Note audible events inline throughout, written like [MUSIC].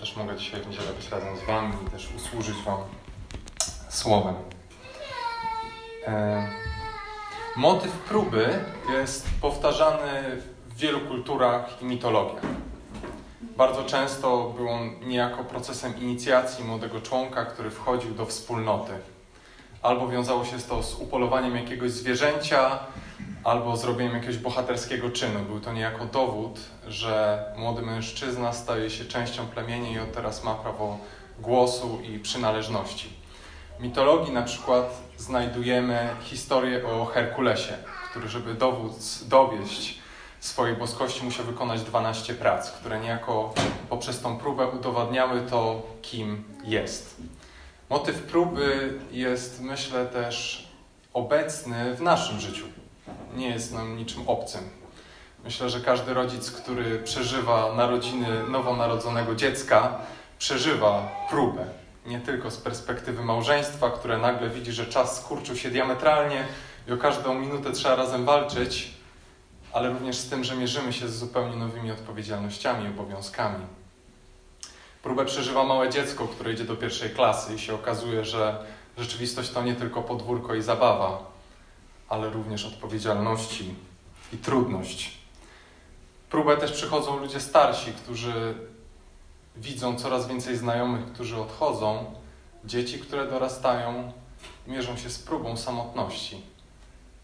też mogę dzisiaj w niedzielę być razem z Wami i też usłużyć Wam słowem. E, motyw próby jest powtarzany w wielu kulturach i mitologiach. Bardzo często był on niejako procesem inicjacji młodego członka, który wchodził do wspólnoty. Albo wiązało się to z upolowaniem jakiegoś zwierzęcia, albo zrobieniem jakiegoś bohaterskiego czynu. Był to niejako dowód, że młody mężczyzna staje się częścią plemienia i od teraz ma prawo głosu i przynależności. W mitologii na przykład znajdujemy historię o Herkulesie, który, żeby dowód dowieść swojej boskości, musiał wykonać 12 prac, które niejako poprzez tą próbę udowadniały to, kim jest. Motyw próby jest, myślę, też obecny w naszym życiu nie jest nam niczym obcym. Myślę, że każdy rodzic, który przeżywa narodziny nowonarodzonego dziecka, przeżywa próbę. Nie tylko z perspektywy małżeństwa, które nagle widzi, że czas skurczył się diametralnie i o każdą minutę trzeba razem walczyć, ale również z tym, że mierzymy się z zupełnie nowymi odpowiedzialnościami obowiązkami. Próbę przeżywa małe dziecko, które idzie do pierwszej klasy i się okazuje, że rzeczywistość to nie tylko podwórko i zabawa, ale również odpowiedzialności i trudność. Próbę też przychodzą ludzie starsi, którzy widzą coraz więcej znajomych, którzy odchodzą, dzieci, które dorastają, mierzą się z próbą samotności,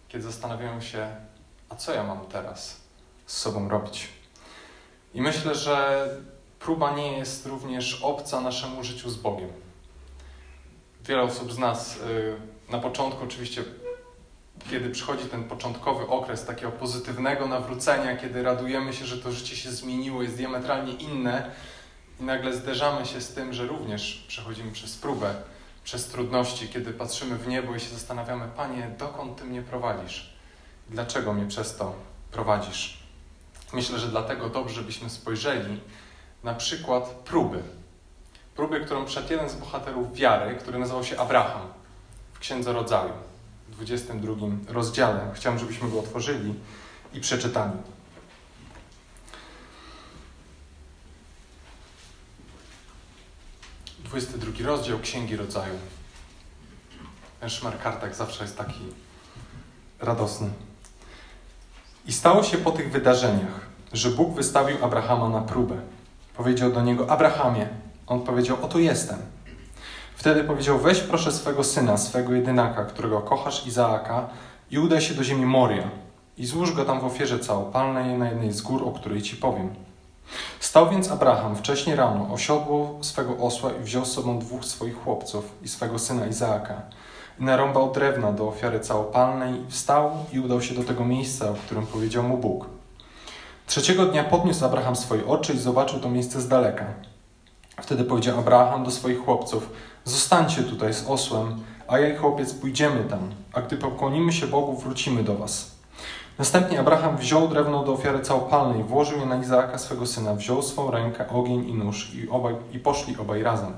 kiedy zastanawiają się, a co ja mam teraz z sobą robić. I myślę, że próba nie jest również obca naszemu życiu z Bogiem. Wiele osób z nas y, na początku oczywiście kiedy przychodzi ten początkowy okres takiego pozytywnego nawrócenia, kiedy radujemy się, że to życie się zmieniło, jest diametralnie inne i nagle zderzamy się z tym, że również przechodzimy przez próbę, przez trudności, kiedy patrzymy w niebo i się zastanawiamy, Panie, dokąd Ty mnie prowadzisz? Dlaczego mnie przez to prowadzisz? Myślę, że dlatego dobrze, żebyśmy spojrzeli na przykład próby. Próby, którą przed jeden z bohaterów wiary, który nazywał się Abraham w Księdze Rodzaju. 22 rozdziale. Chciałem, żebyśmy go otworzyli i przeczytali. Dwudziesty drugi rozdział Księgi Rodzaju. Ten szmer kartek zawsze jest taki radosny. I stało się po tych wydarzeniach, że Bóg wystawił Abrahama na próbę. Powiedział do niego: Abrahamie. On powiedział: Oto jestem. Wtedy powiedział: Weź proszę swego syna, swego jedynaka, którego kochasz Izaaka, i udaj się do ziemi Moria i złóż go tam w ofierze całopalnej na jednej z gór, o której ci powiem. Stał więc Abraham wcześnie rano, osiodło swego osła i wziął z sobą dwóch swoich chłopców i swego syna Izaaka. I narąbał drewna do ofiary całopalnej, wstał i udał się do tego miejsca, o którym powiedział mu Bóg. Trzeciego dnia podniósł Abraham swoje oczy i zobaczył to miejsce z daleka. Wtedy powiedział Abraham do swoich chłopców: Zostańcie tutaj z osłem, a ja i chłopiec pójdziemy tam, a gdy pokłonimy się Bogu, wrócimy do was. Następnie Abraham wziął drewno do ofiary całopalnej, włożył je na Izaaka swego syna, wziął swą rękę, ogień i nóż i, obaj, i poszli obaj razem.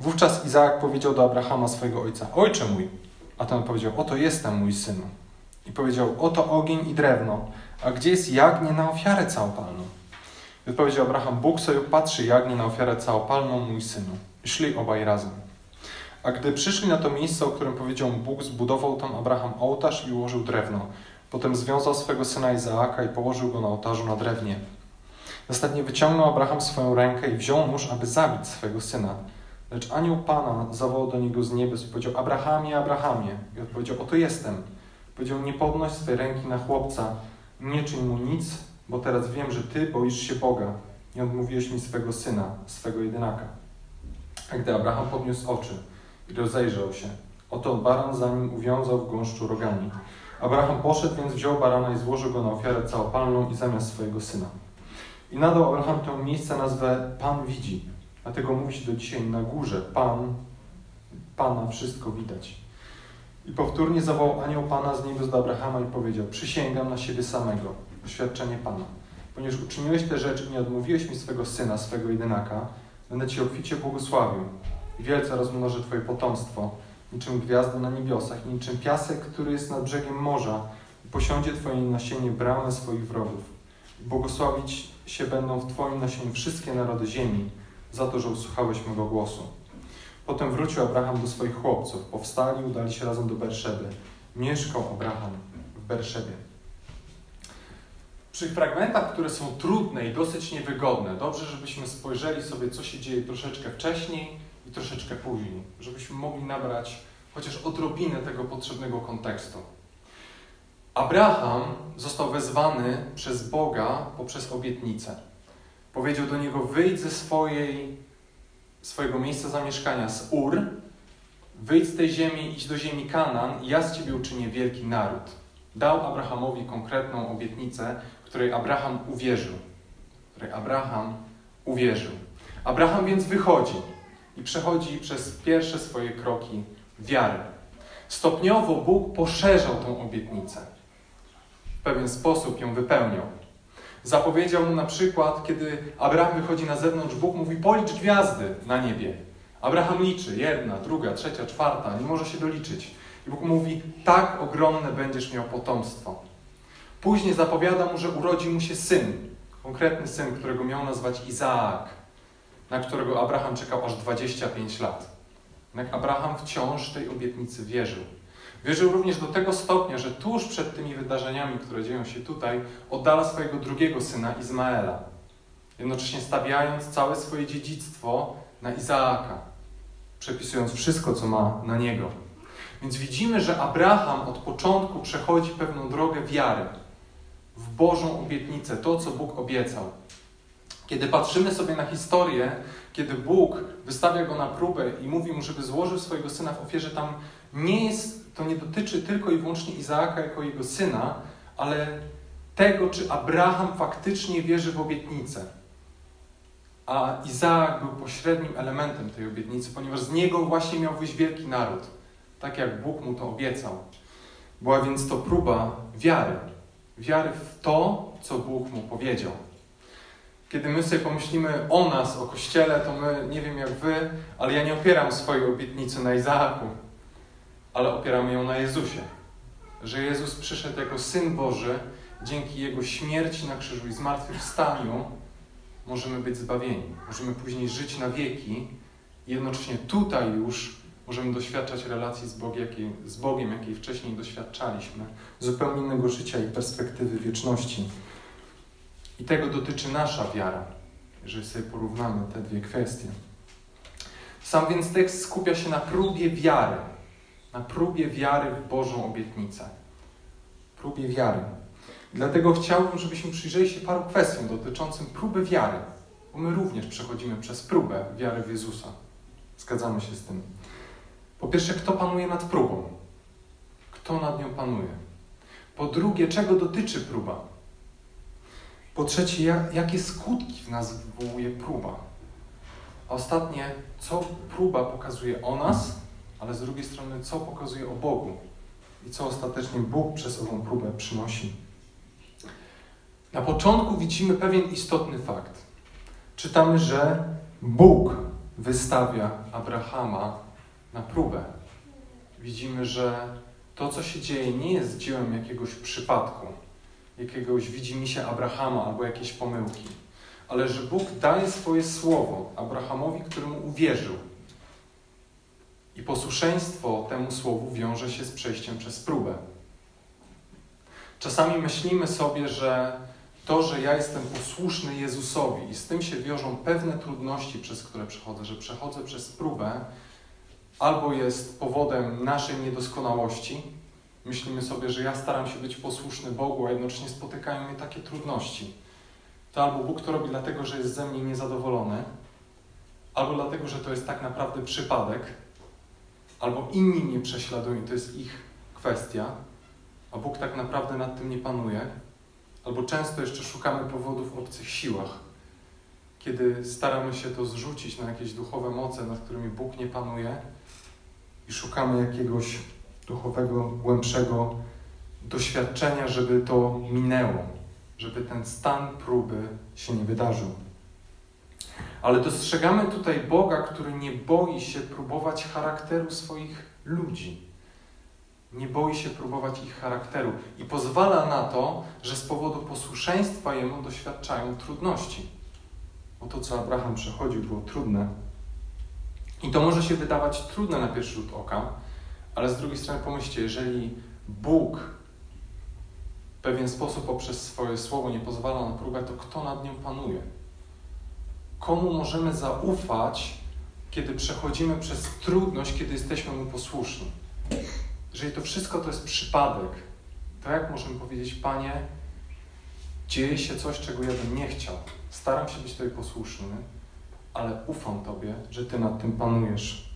Wówczas Izaak powiedział do Abrahama swojego ojca, ojcze mój, a ten powiedział, oto jestem mój synu. I powiedział, oto ogień i drewno, a gdzie jest jagnię na ofiarę całopalną? I odpowiedział Abraham, Bóg sobie patrzy jagnię na ofiarę całopalną, mój synu. Szli obaj razem. A gdy przyszli na to miejsce, o którym powiedział Bóg, zbudował tam Abraham ołtarz i ułożył drewno. Potem związał swego syna Izaaka i położył go na ołtarzu na drewnie. Następnie wyciągnął Abraham swoją rękę i wziął nóż, aby zabić swego syna. Lecz anioł Pana zawołał do niego z niebios i powiedział: Abrahamie, Abrahamie. I odpowiedział: Oto jestem. Powiedział: Nie podnoś swej ręki na chłopca, nie czyń mu nic, bo teraz wiem, że ty boisz się Boga i odmówiłeś mi swego syna, swego jedynaka. A gdy Abraham podniósł oczy i rozejrzał się, oto baran za nim uwiązał w gąszczu rogami. Abraham poszedł, więc wziął barana i złożył go na ofiarę całopalną i zamiast swojego syna. I nadał Abraham tę miejsce nazwę Pan widzi. Dlatego mówi się do dzisiaj na górze Pan, Pana wszystko widać. I powtórnie zawołał anioł Pana z niebios do Abrahama i powiedział: Przysięgam na siebie samego, oświadczenie Pana. Ponieważ uczyniłeś te rzeczy i nie odmówiłeś mi swego syna, swego jedynaka, Będę Ci obficie błogosławił i wielce rozmnożę Twoje potomstwo, niczym gwiazdy na niebiosach, niczym piasek, który jest nad brzegiem morza. I posiądzie Twoje nasienie bramę swoich wrogów. I błogosławić się będą w Twoim nasieniu wszystkie narody ziemi, za to, że usłuchałeś mego głosu. Potem wrócił Abraham do swoich chłopców. Powstali, udali się razem do Berszeby. Mieszkał Abraham w Berszebie. Przy fragmentach, które są trudne i dosyć niewygodne, dobrze, żebyśmy spojrzeli sobie, co się dzieje troszeczkę wcześniej i troszeczkę później, żebyśmy mogli nabrać chociaż odrobinę tego potrzebnego kontekstu. Abraham został wezwany przez Boga poprzez obietnicę. Powiedział do niego: Wyjdź ze swojej, swojego miejsca zamieszkania, z Ur, wyjdź z tej ziemi, idź do ziemi Kanan i ja z ciebie uczynię wielki naród. Dał Abrahamowi konkretną obietnicę, której Abraham uwierzył. Której Abraham uwierzył. Abraham więc wychodzi i przechodzi przez pierwsze swoje kroki wiary. Stopniowo Bóg poszerzał tą obietnicę. W pewien sposób ją wypełniał. Zapowiedział mu na przykład, kiedy Abraham wychodzi na zewnątrz, Bóg mówi: Policz gwiazdy na niebie. Abraham liczy jedna, druga, trzecia, czwarta, nie może się doliczyć. I Bóg mówi: Tak ogromne będziesz miał potomstwo. Później zapowiada mu, że urodzi mu się syn, konkretny syn, którego miał nazwać Izaak, na którego Abraham czekał aż 25 lat. Jednak Abraham wciąż tej obietnicy wierzył. Wierzył również do tego stopnia, że tuż przed tymi wydarzeniami, które dzieją się tutaj, oddala swojego drugiego syna Izmaela, jednocześnie stawiając całe swoje dziedzictwo na Izaaka, przepisując wszystko, co ma na niego. Więc widzimy, że Abraham od początku przechodzi pewną drogę wiary w Bożą obietnicę, to, co Bóg obiecał. Kiedy patrzymy sobie na historię, kiedy Bóg wystawia go na próbę i mówi mu, żeby złożył swojego syna w ofierze, tam nie jest, to nie dotyczy tylko i wyłącznie Izaaka jako jego syna, ale tego, czy Abraham faktycznie wierzy w obietnicę. A Izaak był pośrednim elementem tej obietnicy, ponieważ z niego właśnie miał wyjść wielki naród, tak jak Bóg mu to obiecał. Była więc to próba wiary. Wiary w to, co Bóg mu powiedział. Kiedy my sobie pomyślimy o nas, o Kościele, to my, nie wiem jak wy, ale ja nie opieram swojej obietnicy na Izaaku, ale opieramy ją na Jezusie. Że Jezus przyszedł jako Syn Boży, dzięki Jego śmierci na krzyżu i zmartwychwstaniu możemy być zbawieni. Możemy później żyć na wieki i jednocześnie tutaj już możemy doświadczać relacji z jakiej, z Bogiem, jakiej wcześniej doświadczaliśmy, zupełnie innego życia i perspektywy wieczności. I tego dotyczy nasza wiara, jeżeli sobie porównamy te dwie kwestie. Sam więc tekst skupia się na próbie wiary, na próbie wiary w Bożą obietnicę. Próbie wiary. Dlatego chciałbym, żebyśmy przyjrzeli się paru kwestiom dotyczącym próby wiary, bo my również przechodzimy przez próbę wiary w Jezusa. Zgadzamy się z tym. Po pierwsze, kto panuje nad próbą? Kto nad nią panuje? Po drugie, czego dotyczy próba? Po trzecie, jak, jakie skutki w nas wywołuje próba? A ostatnie, co próba pokazuje o nas, ale z drugiej strony, co pokazuje o Bogu i co ostatecznie Bóg przez ową próbę przynosi. Na początku widzimy pewien istotny fakt. Czytamy, że Bóg wystawia Abrahama na próbę. Widzimy, że to, co się dzieje, nie jest dziełem jakiegoś przypadku jakiegoś widzimisię Abrahama albo jakieś pomyłki, ale że Bóg daje swoje słowo Abrahamowi, któremu uwierzył. I posłuszeństwo temu słowu wiąże się z przejściem przez próbę. Czasami myślimy sobie, że to, że ja jestem posłuszny Jezusowi i z tym się wiążą pewne trudności, przez które przechodzę, że przechodzę przez próbę, albo jest powodem naszej niedoskonałości, myślimy sobie, że ja staram się być posłuszny Bogu, a jednocześnie spotykają mnie takie trudności. To albo Bóg to robi dlatego, że jest ze mnie niezadowolony, albo dlatego, że to jest tak naprawdę przypadek, albo inni mnie prześladują i to jest ich kwestia, a Bóg tak naprawdę nad tym nie panuje, albo często jeszcze szukamy powodów w obcych siłach, kiedy staramy się to zrzucić na jakieś duchowe moce, nad którymi Bóg nie panuje i szukamy jakiegoś duchowego, głębszego doświadczenia, żeby to minęło, żeby ten stan próby się nie wydarzył. Ale dostrzegamy tutaj Boga, który nie boi się próbować charakteru swoich ludzi. Nie boi się próbować ich charakteru i pozwala na to, że z powodu posłuszeństwa Jemu doświadczają trudności. bo to, co Abraham przechodził, było trudne. I to może się wydawać trudne na pierwszy rzut oka, ale z drugiej strony pomyślcie, jeżeli Bóg w pewien sposób poprzez swoje słowo nie pozwala na próbę, to kto nad nią panuje? Komu możemy zaufać, kiedy przechodzimy przez trudność, kiedy jesteśmy mu posłuszni? Jeżeli to wszystko to jest przypadek, to jak możemy powiedzieć, Panie, dzieje się coś, czego ja bym nie chciał. Staram się być Tobie posłuszny, ale ufam Tobie, że Ty nad tym panujesz.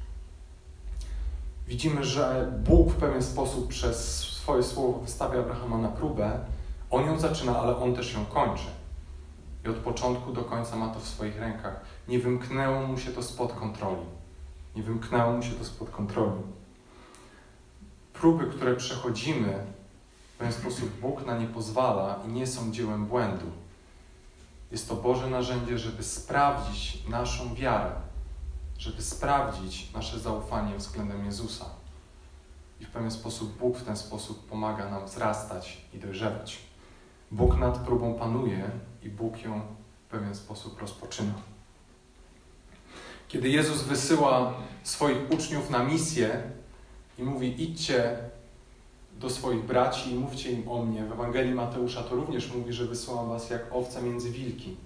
Widzimy, że Bóg w pewien sposób przez swoje słowo wystawia Abrahama na próbę. On ją zaczyna, ale on też ją kończy. I od początku do końca ma to w swoich rękach. Nie wymknęło mu się to spod kontroli. Nie wymknęło mu się to spod kontroli. Próby, które przechodzimy, w pewien sposób Bóg na nie pozwala i nie są dziełem błędu. Jest to Boże narzędzie, żeby sprawdzić naszą wiarę, żeby sprawdzić nasze zaufanie względem Jezusa. I w pewien sposób Bóg w ten sposób pomaga nam wzrastać i dojrzewać. Bóg nad próbą panuje i Bóg ją w pewien sposób rozpoczyna. Kiedy Jezus wysyła swoich uczniów na misję i mówi: idźcie do swoich braci i mówcie im o mnie. W Ewangelii Mateusza to również mówi, że wysyłam was jak owce między wilki.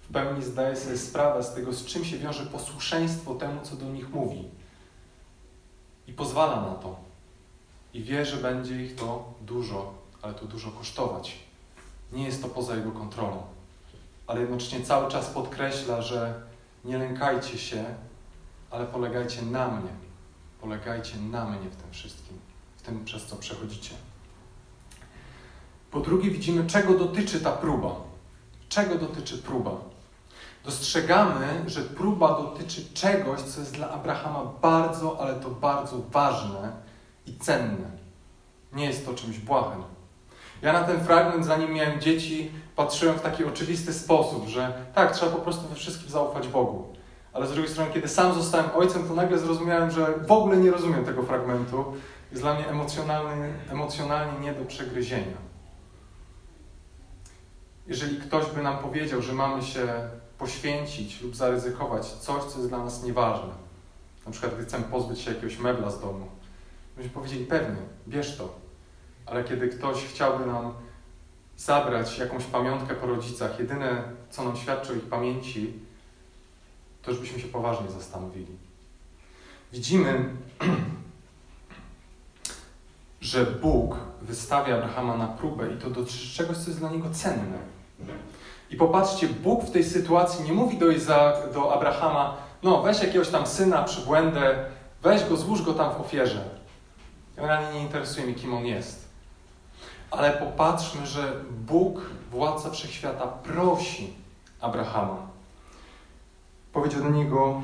W pełni zdaje sobie sprawę z tego, z czym się wiąże posłuszeństwo temu, co do nich mówi. I pozwala na to. I wie, że będzie ich to dużo, ale to dużo kosztować. Nie jest to poza jego kontrolą. Ale jednocześnie cały czas podkreśla, że nie lękajcie się, ale polegajcie na mnie. Polegajcie na mnie w tym wszystkim tym, przez co przechodzicie. Po drugie, widzimy, czego dotyczy ta próba. Czego dotyczy próba? Dostrzegamy, że próba dotyczy czegoś, co jest dla Abrahama bardzo, ale to bardzo ważne i cenne. Nie jest to czymś błahym. Ja na ten fragment, zanim miałem dzieci, patrzyłem w taki oczywisty sposób, że tak, trzeba po prostu we wszystkim zaufać Bogu. Ale z drugiej strony, kiedy sam zostałem ojcem, to nagle zrozumiałem, że w ogóle nie rozumiem tego fragmentu jest dla mnie emocjonalnie, emocjonalnie nie do przegryzienia. Jeżeli ktoś by nam powiedział, że mamy się poświęcić lub zaryzykować coś, co jest dla nas nieważne, na przykład gdy chcemy pozbyć się jakiegoś mebla z domu, byśmy powiedzieli pewnie, bierz to. Ale kiedy ktoś chciałby nam zabrać jakąś pamiątkę po rodzicach, jedyne, co nam świadczy o ich pamięci, to już byśmy się poważnie zastanowili. Widzimy, [CLEARS THROAT] że Bóg wystawia Abrahama na próbę i to dotyczy czegoś, co jest dla niego cenne. I popatrzcie, Bóg w tej sytuacji nie mówi do, Iza, do Abrahama, no weź jakiegoś tam syna, przybłędę, weź go, złóż go tam w ofierze. Generalnie nie interesuje mnie, kim on jest. Ale popatrzmy, że Bóg, władca wszechświata, prosi Abrahama. Powiedział do niego: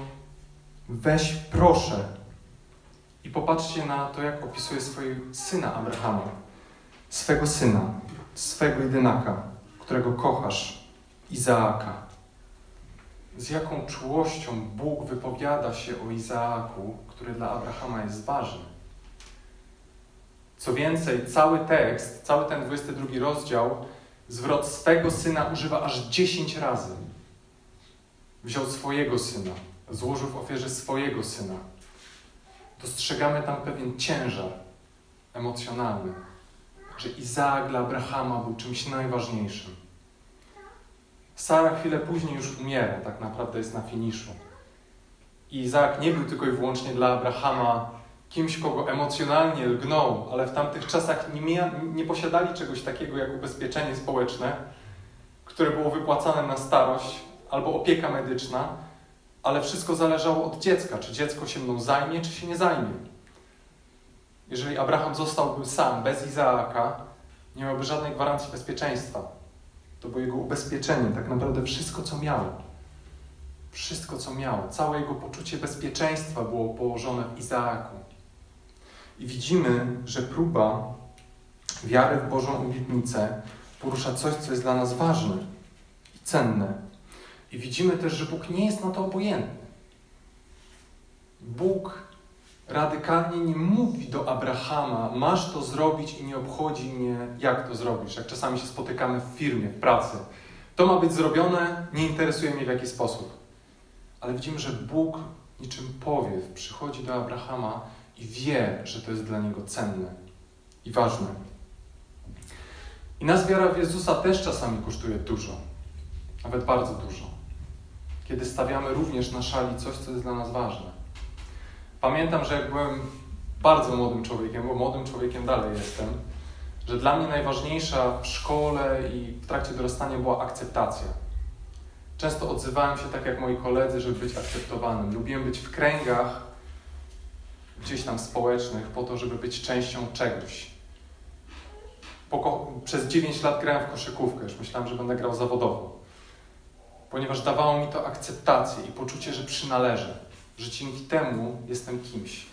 Weź proszę, i popatrzcie na to, jak opisuje swojego syna Abrahama. Swego syna, swego jedynaka, którego kochasz, Izaaka. Z jaką czułością Bóg wypowiada się o Izaaku, który dla Abrahama jest ważny. Co więcej, cały tekst, cały ten 22 rozdział, zwrot swego syna używa aż 10 razy. Wziął swojego syna, złożył w ofierze swojego syna dostrzegamy tam pewien ciężar emocjonalny, że Izaak dla Abrahama był czymś najważniejszym. Sara chwilę później już umiera, tak naprawdę jest na finiszu. I Izaak nie był tylko i wyłącznie dla Abrahama kimś, kogo emocjonalnie lgnął, ale w tamtych czasach nie, mia, nie posiadali czegoś takiego jak ubezpieczenie społeczne, które było wypłacane na starość albo opieka medyczna, ale wszystko zależało od dziecka, czy dziecko się mną zajmie, czy się nie zajmie. Jeżeli Abraham zostałby sam, bez Izaaka, nie miałby żadnej gwarancji bezpieczeństwa. To było jego ubezpieczenie, tak naprawdę wszystko, co miał. Wszystko, co miał. Całe jego poczucie bezpieczeństwa było położone w Izaaku. I widzimy, że próba wiary w Bożą obietnicę porusza coś, co jest dla nas ważne i cenne. I widzimy też, że Bóg nie jest na to obojętny. Bóg radykalnie nie mówi do Abrahama, masz to zrobić i nie obchodzi mnie, jak to zrobisz. Jak czasami się spotykamy w firmie, w pracy. To ma być zrobione, nie interesuje mnie w jaki sposób. Ale widzimy, że Bóg niczym powiew przychodzi do Abrahama i wie, że to jest dla niego cenne i ważne. I nas wiara w Jezusa też czasami kosztuje dużo, nawet bardzo dużo. Kiedy stawiamy również na szali coś, co jest dla nas ważne. Pamiętam, że jak byłem bardzo młodym człowiekiem, bo młodym człowiekiem dalej jestem, że dla mnie najważniejsza w szkole i w trakcie dorastania była akceptacja. Często odzywałem się tak jak moi koledzy, żeby być akceptowanym. Lubiłem być w kręgach gdzieś tam społecznych po to, żeby być częścią czegoś. przez 9 lat grałem w koszykówkę, już myślałem, że będę grał zawodowo. Ponieważ dawało mi to akceptację i poczucie, że przynależę, że dzięki temu jestem kimś.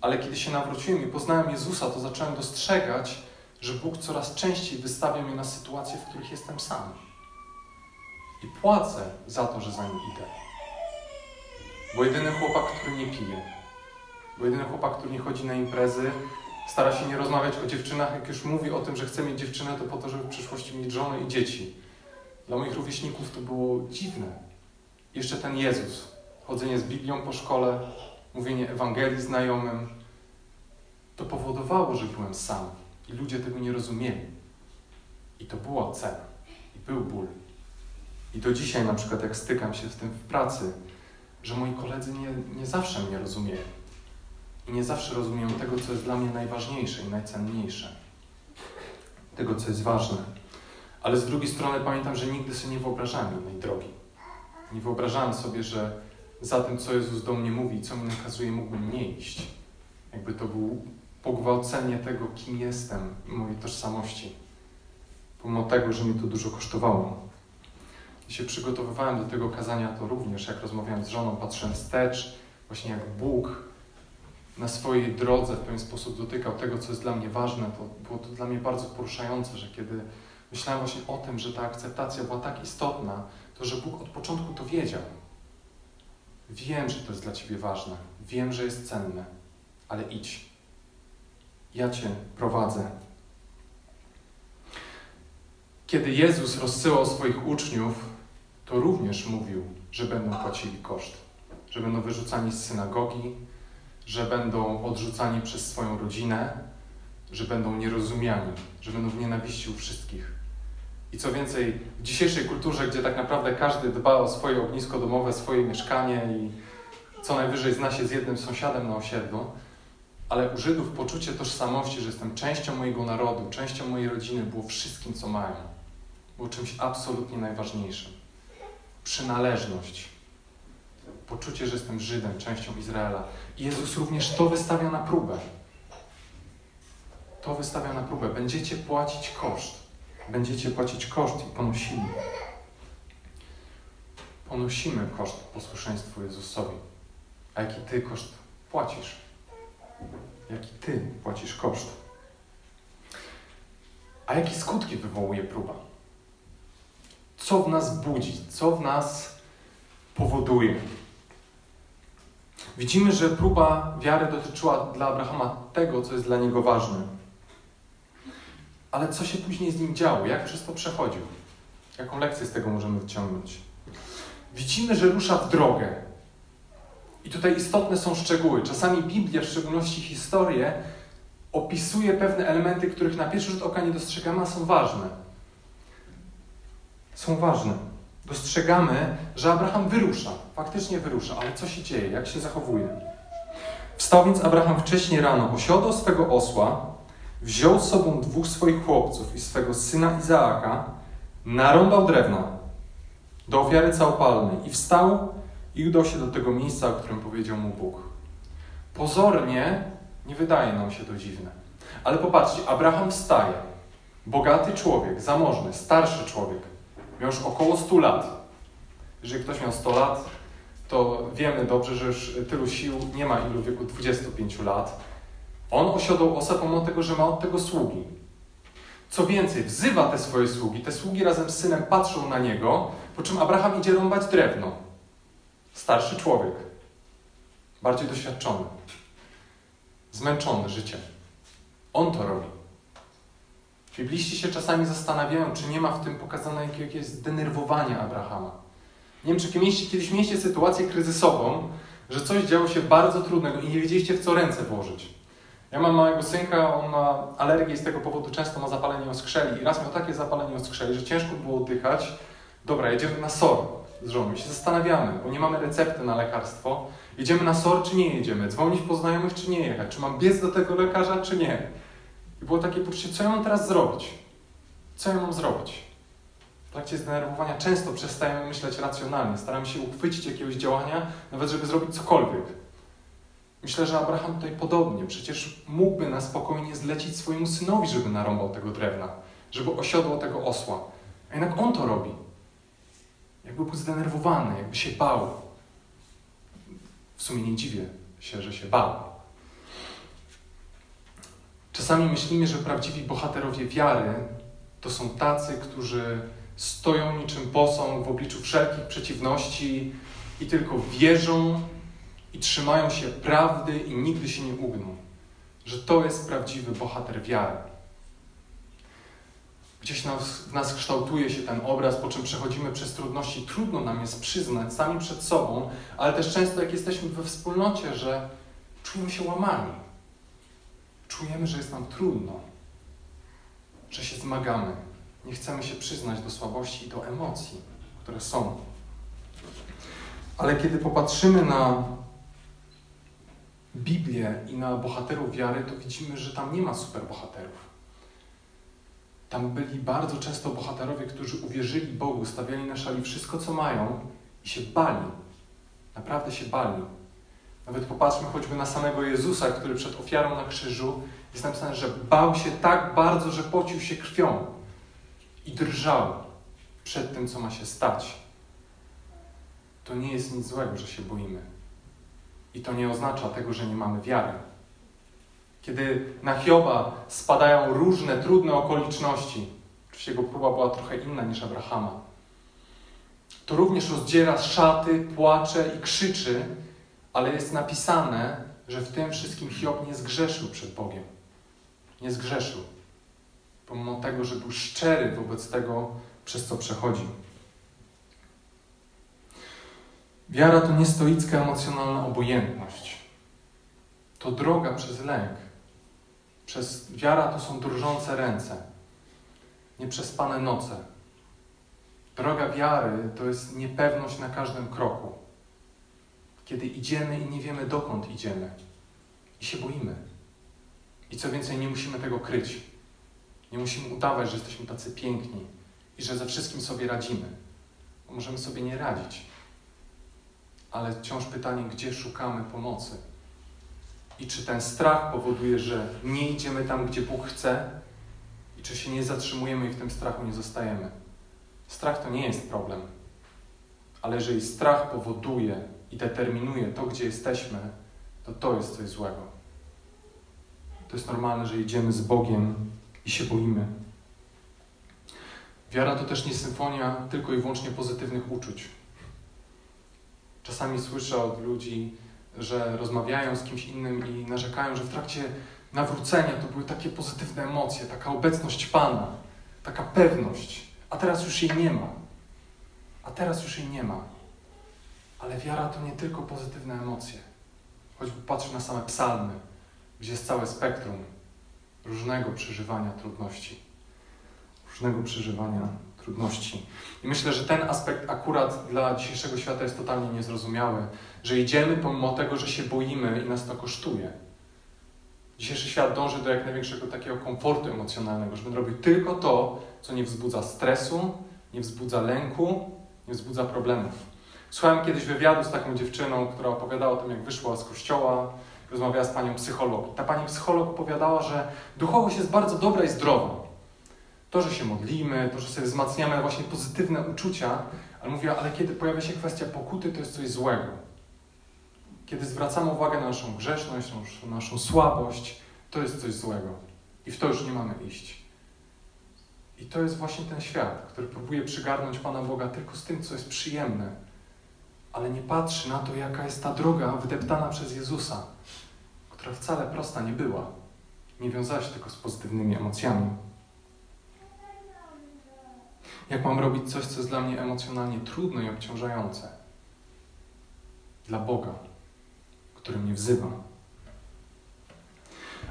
Ale kiedy się nawróciłem i poznałem Jezusa, to zacząłem dostrzegać, że Bóg coraz częściej wystawia mnie na sytuacje, w których jestem sam. I płacę za to, że za nim idę. Bo jedyny chłopak, który nie pije, bo jedyny chłopak, który nie chodzi na imprezy, stara się nie rozmawiać o dziewczynach, jak już mówi o tym, że chce mieć dziewczynę, to po to, żeby w przyszłości mieć żonę i dzieci. Dla moich rówieśników to było dziwne. Jeszcze ten Jezus, chodzenie z Biblią po szkole, mówienie Ewangelii znajomym, to powodowało, że byłem sam i ludzie tego nie rozumieli. I to była cena. I był ból. I do dzisiaj na przykład jak stykam się z tym w pracy, że moi koledzy nie, nie zawsze mnie rozumieją. I nie zawsze rozumieją tego, co jest dla mnie najważniejsze i najcenniejsze. Tego, co jest ważne. Ale z drugiej strony pamiętam, że nigdy sobie nie wyobrażałem innej drogi. Nie wyobrażałem sobie, że za tym, co Jezus do mnie mówi co mi nakazuje, mógłbym nie iść. Jakby to był pogwałcenie tego, kim jestem i mojej tożsamości. Pomimo tego, że mi to dużo kosztowało. I się przygotowywałem do tego kazania, to również, jak rozmawiałem z żoną, patrzyłem wstecz, właśnie jak Bóg na swojej drodze w pewien sposób dotykał tego, co jest dla mnie ważne, to było to dla mnie bardzo poruszające, że kiedy myślałem właśnie o tym, że ta akceptacja była tak istotna, to że Bóg od początku to wiedział. Wiem, że to jest dla Ciebie ważne, wiem, że jest cenne, ale idź. Ja Cię prowadzę. Kiedy Jezus rozsyłał swoich uczniów, to również mówił, że będą płacili koszt, że będą wyrzucani z synagogi, że będą odrzucani przez swoją rodzinę, że będą nierozumiani, że będą w nienawiści u wszystkich. I co więcej, w dzisiejszej kulturze, gdzie tak naprawdę każdy dba o swoje ognisko domowe, swoje mieszkanie i co najwyżej zna się z jednym sąsiadem na osiedlu, ale u Żydów poczucie tożsamości, że jestem częścią mojego narodu, częścią mojej rodziny, było wszystkim, co mają. Było czymś absolutnie najważniejszym. Przynależność. Poczucie, że jestem Żydem, częścią Izraela. I Jezus również to wystawia na próbę. To wystawia na próbę. Będziecie płacić koszt. Będziecie płacić koszt i ponosili. Ponosimy koszt posłuszeństwu Jezusowi. A jaki Ty koszt płacisz? Jaki Ty płacisz koszt? A jakie skutki wywołuje próba? Co w nas budzi? Co w nas powoduje? Widzimy, że próba wiary dotyczyła dla Abrahama tego, co jest dla niego ważne. Ale co się później z nim działo? Jak przez to przechodził? Jaką lekcję z tego możemy wyciągnąć? Widzimy, że rusza w drogę. I tutaj istotne są szczegóły. Czasami Biblia, w szczególności historię, opisuje pewne elementy, których na pierwszy rzut oka nie dostrzegamy, a są ważne. Są ważne. Dostrzegamy, że Abraham wyrusza. Faktycznie wyrusza, ale co się dzieje? Jak się zachowuje? Wstał więc Abraham wcześniej rano, osiodł swego osła, wziął z sobą dwóch swoich chłopców i swego syna Izaaka, narąbał drewna do ofiary całopalnej i wstał i udał się do tego miejsca, o którym powiedział mu Bóg. Pozornie nie wydaje nam się to dziwne. Ale popatrzcie, Abraham wstaje. Bogaty człowiek, zamożny, starszy człowiek. Miał już około 100 lat. Jeżeli ktoś miał 100 lat, to wiemy dobrze, że już tylu sił nie ma ilu w wieku 25 lat. On osiodł osa pomimo tego, że ma od tego sługi. Co więcej, wzywa te swoje sługi. Te sługi razem z synem patrzą na niego, po czym Abraham idzie rąbać drewno. Starszy człowiek, bardziej doświadczony, zmęczony życiem. On to robi. Bibliści się czasami zastanawiają, czy nie ma w tym pokazane jakieś zdenerwowanie Abrahama. Nie wiem, czy kiedyś mieliście sytuację kryzysową, że coś działo się bardzo trudnego i nie wiedzieliście, w co ręce włożyć. Ja mam małego synka, on ma alergię i z tego powodu często ma zapalenie oskrzeli. I raz miał takie zapalenie oskrzeli, że ciężko było oddychać. Dobra, jedziemy na SOR z żoną i się zastanawiamy, bo nie mamy recepty na lekarstwo. Jedziemy na SOR, czy nie jedziemy? Dzwonić po znajomych, czy nie jechać? Czy mam biec do tego lekarza, czy nie? I było takie poczucie, co ja mam teraz zrobić? Co ja mam zrobić? W trakcie zdenerwowania często przestajemy myśleć racjonalnie. Staramy się uchwycić jakiegoś działania, nawet żeby zrobić cokolwiek. Myślę, że Abraham tutaj podobnie. Przecież mógłby na spokojnie zlecić swojemu synowi, żeby narąbał tego drewna, żeby osiodło tego osła. A jednak on to robi. Jakby był zdenerwowany, jakby się bał. W sumie nie dziwię się, że się bał. Czasami myślimy, że prawdziwi bohaterowie wiary to są tacy, którzy stoją niczym posąg w obliczu wszelkich przeciwności i tylko wierzą i trzymają się prawdy i nigdy się nie ugną. Że to jest prawdziwy bohater wiary. Gdzieś nas, w nas kształtuje się ten obraz, po czym przechodzimy przez trudności. Trudno nam jest przyznać sami przed sobą, ale też często jak jesteśmy we wspólnocie, że czujemy się łamani. Czujemy, że jest nam trudno, że się zmagamy. Nie chcemy się przyznać do słabości i do emocji, które są. Ale kiedy popatrzymy na Biblię i na bohaterów wiary, to widzimy, że tam nie ma superbohaterów. Tam byli bardzo często bohaterowie, którzy uwierzyli Bogu, stawiali na szali wszystko, co mają i się bali. Naprawdę się bali. Nawet popatrzmy choćby na samego Jezusa, który przed ofiarą na krzyżu jest napisane, że bał się tak bardzo, że pocił się krwią i drżał przed tym, co ma się stać. To nie jest nic złego, że się boimy. I to nie oznacza tego, że nie mamy wiary. Kiedy na Hioba spadają różne trudne okoliczności, oczywiście jego próba była trochę inna niż Abrahama, to również rozdziera szaty, płacze i krzyczy, ale jest napisane, że w tym wszystkim Hiob nie zgrzeszył przed Bogiem. Nie zgrzeszył. Pomimo tego, że był szczery wobec tego, przez co przechodzi. Wiara to nie stoicka emocjonalna obojętność. To droga przez lęk. Przez wiara to są drżące ręce, nieprzespane noce. Droga wiary to jest niepewność na każdym kroku. Kiedy idziemy i nie wiemy dokąd idziemy i się boimy. I co więcej, nie musimy tego kryć. Nie musimy udawać, że jesteśmy tacy piękni i że ze wszystkim sobie radzimy. Bo możemy sobie nie radzić ale wciąż pytanie, gdzie szukamy pomocy. I czy ten strach powoduje, że nie idziemy tam, gdzie Bóg chce, i czy się nie zatrzymujemy i w tym strachu nie zostajemy. Strach to nie jest problem, ale jeżeli strach powoduje i determinuje to, gdzie jesteśmy, to to jest coś złego. To jest normalne, że idziemy z Bogiem i się boimy. Wiara to też nie symfonia tylko i wyłącznie pozytywnych uczuć. Czasami słyszę od ludzi, że rozmawiają z kimś innym i narzekają, że w trakcie nawrócenia to były takie pozytywne emocje, taka obecność Pana, taka pewność, a teraz już jej nie ma. A teraz już jej nie ma. Ale wiara to nie tylko pozytywne emocje. Choćby patrzę na same psalmy, gdzie jest całe spektrum różnego przeżywania trudności, różnego przeżywania trudności. I myślę, że ten aspekt akurat dla dzisiejszego świata jest totalnie niezrozumiały, że idziemy pomimo tego, że się boimy i nas to kosztuje. Dzisiejszy świat dąży do jak największego takiego komfortu emocjonalnego, żeby robić tylko to, co nie wzbudza stresu, nie wzbudza lęku, nie wzbudza problemów. Słuchałem kiedyś wywiadu z taką dziewczyną, która opowiadała o tym, jak wyszła z kościoła, rozmawiała z panią psycholog. Ta pani psycholog opowiadała, że duchowość jest bardzo dobra i zdrowa. To, że się modlimy, to, że sobie wzmacniamy właśnie pozytywne uczucia, ale mówiła, ale kiedy pojawia się kwestia pokuty, to jest coś złego. Kiedy zwracamy uwagę na naszą grzeszność, na naszą słabość, to jest coś złego. I w to już nie mamy iść. I to jest właśnie ten świat, który próbuje przygarnąć Pana Boga tylko z tym, co jest przyjemne, ale nie patrzy na to, jaka jest ta droga wydeptana przez Jezusa, która wcale prosta nie była. Nie wiązała się tylko z pozytywnymi emocjami. Jak mam robić coś, co jest dla mnie emocjonalnie trudne i obciążające? Dla Boga, który mnie wzywa.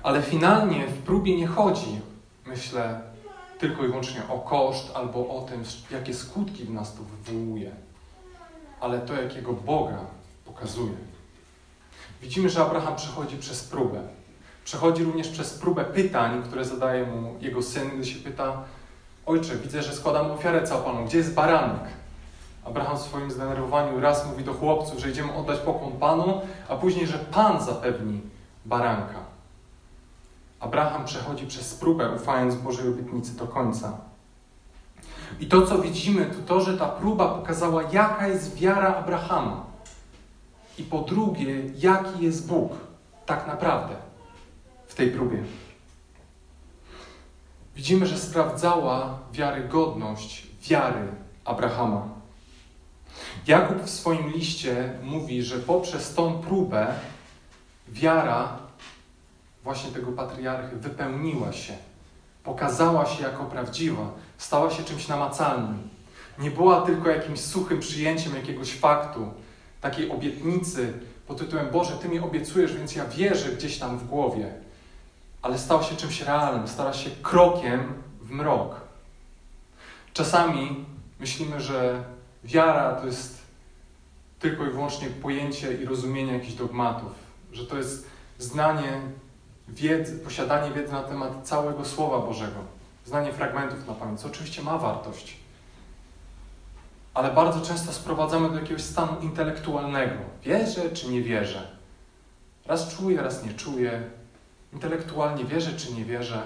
Ale finalnie w próbie nie chodzi, myślę, tylko i wyłącznie o koszt albo o tym, jakie skutki w nas to wywołuje, ale to, jakiego Boga pokazuje. Widzimy, że Abraham przechodzi przez próbę. Przechodzi również przez próbę pytań, które zadaje mu jego syn, gdy się pyta: Ojcze, widzę, że składam ofiarę całą gdzie jest baranek? Abraham w swoim zdenerwowaniu raz mówi do chłopców, że idziemy oddać pokłon Panu, a później, że Pan zapewni baranka. Abraham przechodzi przez próbę, ufając Bożej obietnicy do końca. I to, co widzimy, to to, że ta próba pokazała, jaka jest wiara Abrahama. I po drugie, jaki jest Bóg tak naprawdę w tej próbie. Widzimy, że sprawdzała wiarygodność wiary Abrahama. Jakub w swoim liście mówi, że poprzez tą próbę wiara właśnie tego patriarchy wypełniła się, pokazała się jako prawdziwa, stała się czymś namacalnym. Nie była tylko jakimś suchym przyjęciem jakiegoś faktu, takiej obietnicy pod tytułem Boże, Ty mi obiecujesz, więc ja wierzę gdzieś tam w głowie. Ale stała się czymś realnym, stała się krokiem w mrok. Czasami myślimy, że wiara to jest tylko i wyłącznie pojęcie i rozumienie jakichś dogmatów, że to jest znanie wiedzy, posiadanie wiedzy na temat całego Słowa Bożego, znanie fragmentów na pamięć, co oczywiście ma wartość. Ale bardzo często sprowadzamy do jakiegoś stanu intelektualnego. Wierzę czy nie wierzę? Raz czuję, raz nie czuję. Intelektualnie wierzę czy nie wierzę.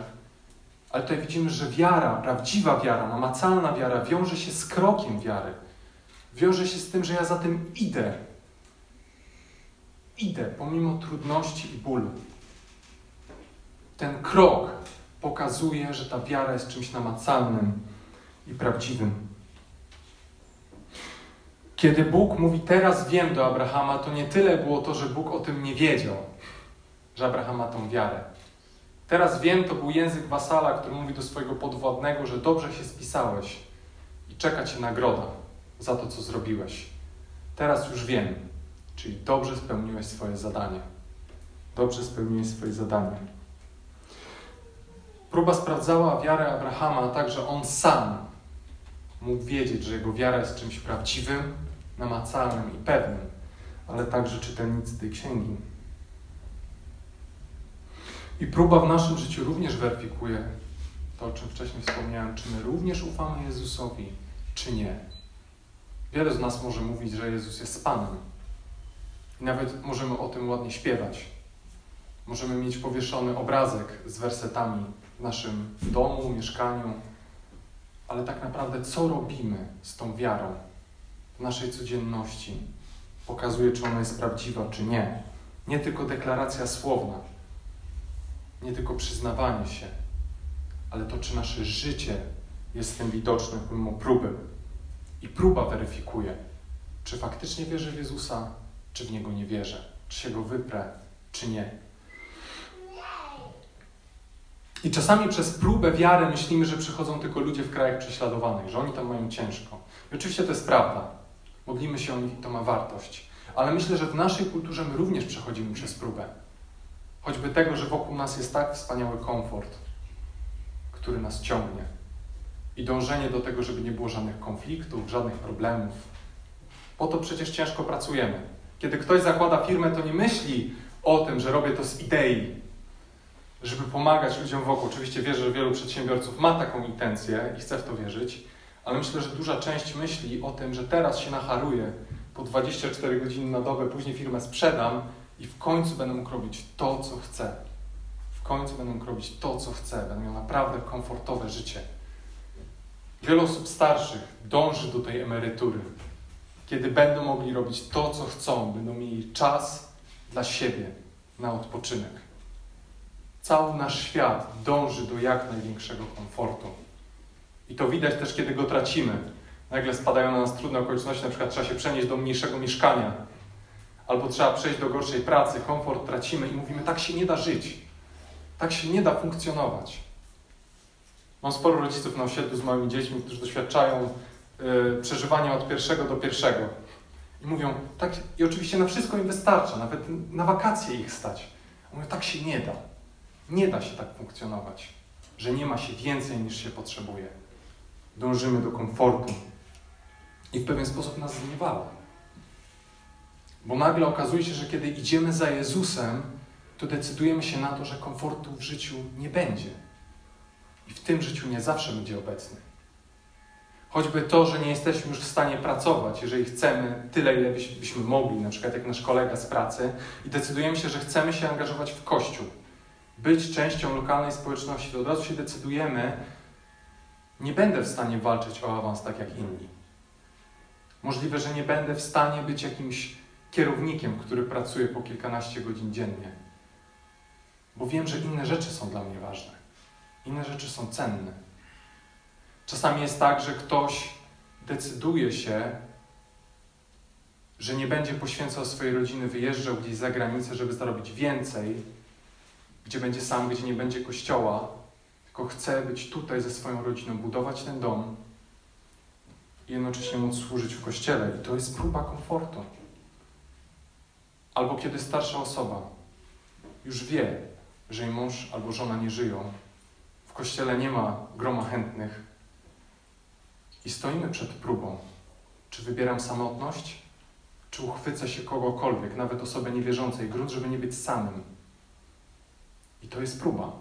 Ale tutaj widzimy, że wiara, prawdziwa wiara, namacalna wiara wiąże się z krokiem wiary. Wiąże się z tym, że ja za tym idę. Idę pomimo trudności i bólu ten krok pokazuje, że ta wiara jest czymś namacalnym i prawdziwym. Kiedy Bóg mówi teraz wiem do Abrahama, to nie tyle było to, że Bóg o tym nie wiedział, że Abraham ma tą wiarę. Teraz wiem to był język wasala, który mówi do swojego podwładnego, że dobrze się spisałeś i czeka cię nagroda za to, co zrobiłeś. Teraz już wiem, czyli dobrze spełniłeś swoje zadanie. Dobrze spełniłeś swoje zadanie. Próba sprawdzała wiarę Abrahama tak, że on sam mógł wiedzieć, że jego wiara jest czymś prawdziwym, namacalnym i pewnym, ale także czytelnicy tej księgi. I próba w naszym życiu również weryfikuje to, o czym wcześniej wspomniałem, czy my również ufamy Jezusowi, czy nie. Wiele z nas może mówić, że Jezus jest Panem. I nawet możemy o tym ładnie śpiewać. Możemy mieć powieszony obrazek z wersetami w naszym domu, mieszkaniu, ale tak naprawdę co robimy z tą wiarą w naszej codzienności pokazuje, czy ona jest prawdziwa, czy nie. Nie tylko deklaracja słowna, nie tylko przyznawanie się, ale to, czy nasze życie jest w tym widoczne pomimo próby. I próba weryfikuje, czy faktycznie wierzę w Jezusa, czy w Niego nie wierzę, czy się Go wyprę, czy nie. I czasami przez próbę wiary myślimy, że przychodzą tylko ludzie w krajach prześladowanych, że oni tam mają ciężko. I oczywiście to jest prawda. Modlimy się o nich i to ma wartość. Ale myślę, że w naszej kulturze my również przechodzimy przez próbę. Choćby tego, że wokół nas jest tak wspaniały komfort, który nas ciągnie. I dążenie do tego, żeby nie było żadnych konfliktów, żadnych problemów. Po to przecież ciężko pracujemy. Kiedy ktoś zakłada firmę, to nie myśli o tym, że robię to z idei, żeby pomagać ludziom wokół. Oczywiście wierzę, że wielu przedsiębiorców ma taką intencję i chce w to wierzyć, ale myślę, że duża część myśli o tym, że teraz się nacharuję po 24 godziny na dobę, później firmę sprzedam i w końcu będę mógł robić to, co chcę. W końcu będę mógł robić to, co chcę. Będę miał naprawdę komfortowe życie. Wielu osób starszych dąży do tej emerytury, kiedy będą mogli robić to, co chcą, będą mieli czas dla siebie na odpoczynek. Cały nasz świat dąży do jak największego komfortu. I to widać też, kiedy go tracimy. Nagle spadają na nas trudne okoliczności, na przykład trzeba się przenieść do mniejszego mieszkania, albo trzeba przejść do gorszej pracy, komfort tracimy i mówimy, tak się nie da żyć, tak się nie da funkcjonować. Mam sporo rodziców na osiedlu z małymi dziećmi, którzy doświadczają y, przeżywania od pierwszego do pierwszego. I mówią, tak, i oczywiście na wszystko im wystarcza, nawet na wakacje ich stać. Mówią, tak się nie da. Nie da się tak funkcjonować, że nie ma się więcej niż się potrzebuje. Dążymy do komfortu. I w pewien sposób nas zniewala. Bo nagle okazuje się, że kiedy idziemy za Jezusem, to decydujemy się na to, że komfortu w życiu nie będzie. I w tym życiu nie zawsze będzie obecny. Choćby to, że nie jesteśmy już w stanie pracować, jeżeli chcemy tyle, ile byśmy mogli, na przykład jak nasz kolega z pracy, i decydujemy się, że chcemy się angażować w Kościół, być częścią lokalnej społeczności, to od razu się decydujemy, nie będę w stanie walczyć o awans tak jak inni. Możliwe, że nie będę w stanie być jakimś kierownikiem, który pracuje po kilkanaście godzin dziennie. Bo wiem, że inne rzeczy są dla mnie ważne. Inne rzeczy są cenne. Czasami jest tak, że ktoś decyduje się, że nie będzie poświęcał swojej rodziny, wyjeżdżał gdzieś za granicę, żeby zarobić więcej, gdzie będzie sam, gdzie nie będzie kościoła, tylko chce być tutaj ze swoją rodziną, budować ten dom i jednocześnie móc służyć w kościele. I to jest próba komfortu. Albo kiedy starsza osoba już wie, że jej mąż albo żona nie żyją, w kościele nie ma groma chętnych i stoimy przed próbą. Czy wybieram samotność, czy uchwycę się kogokolwiek, nawet osoby niewierzącej, grunt, żeby nie być samym. I to jest próba,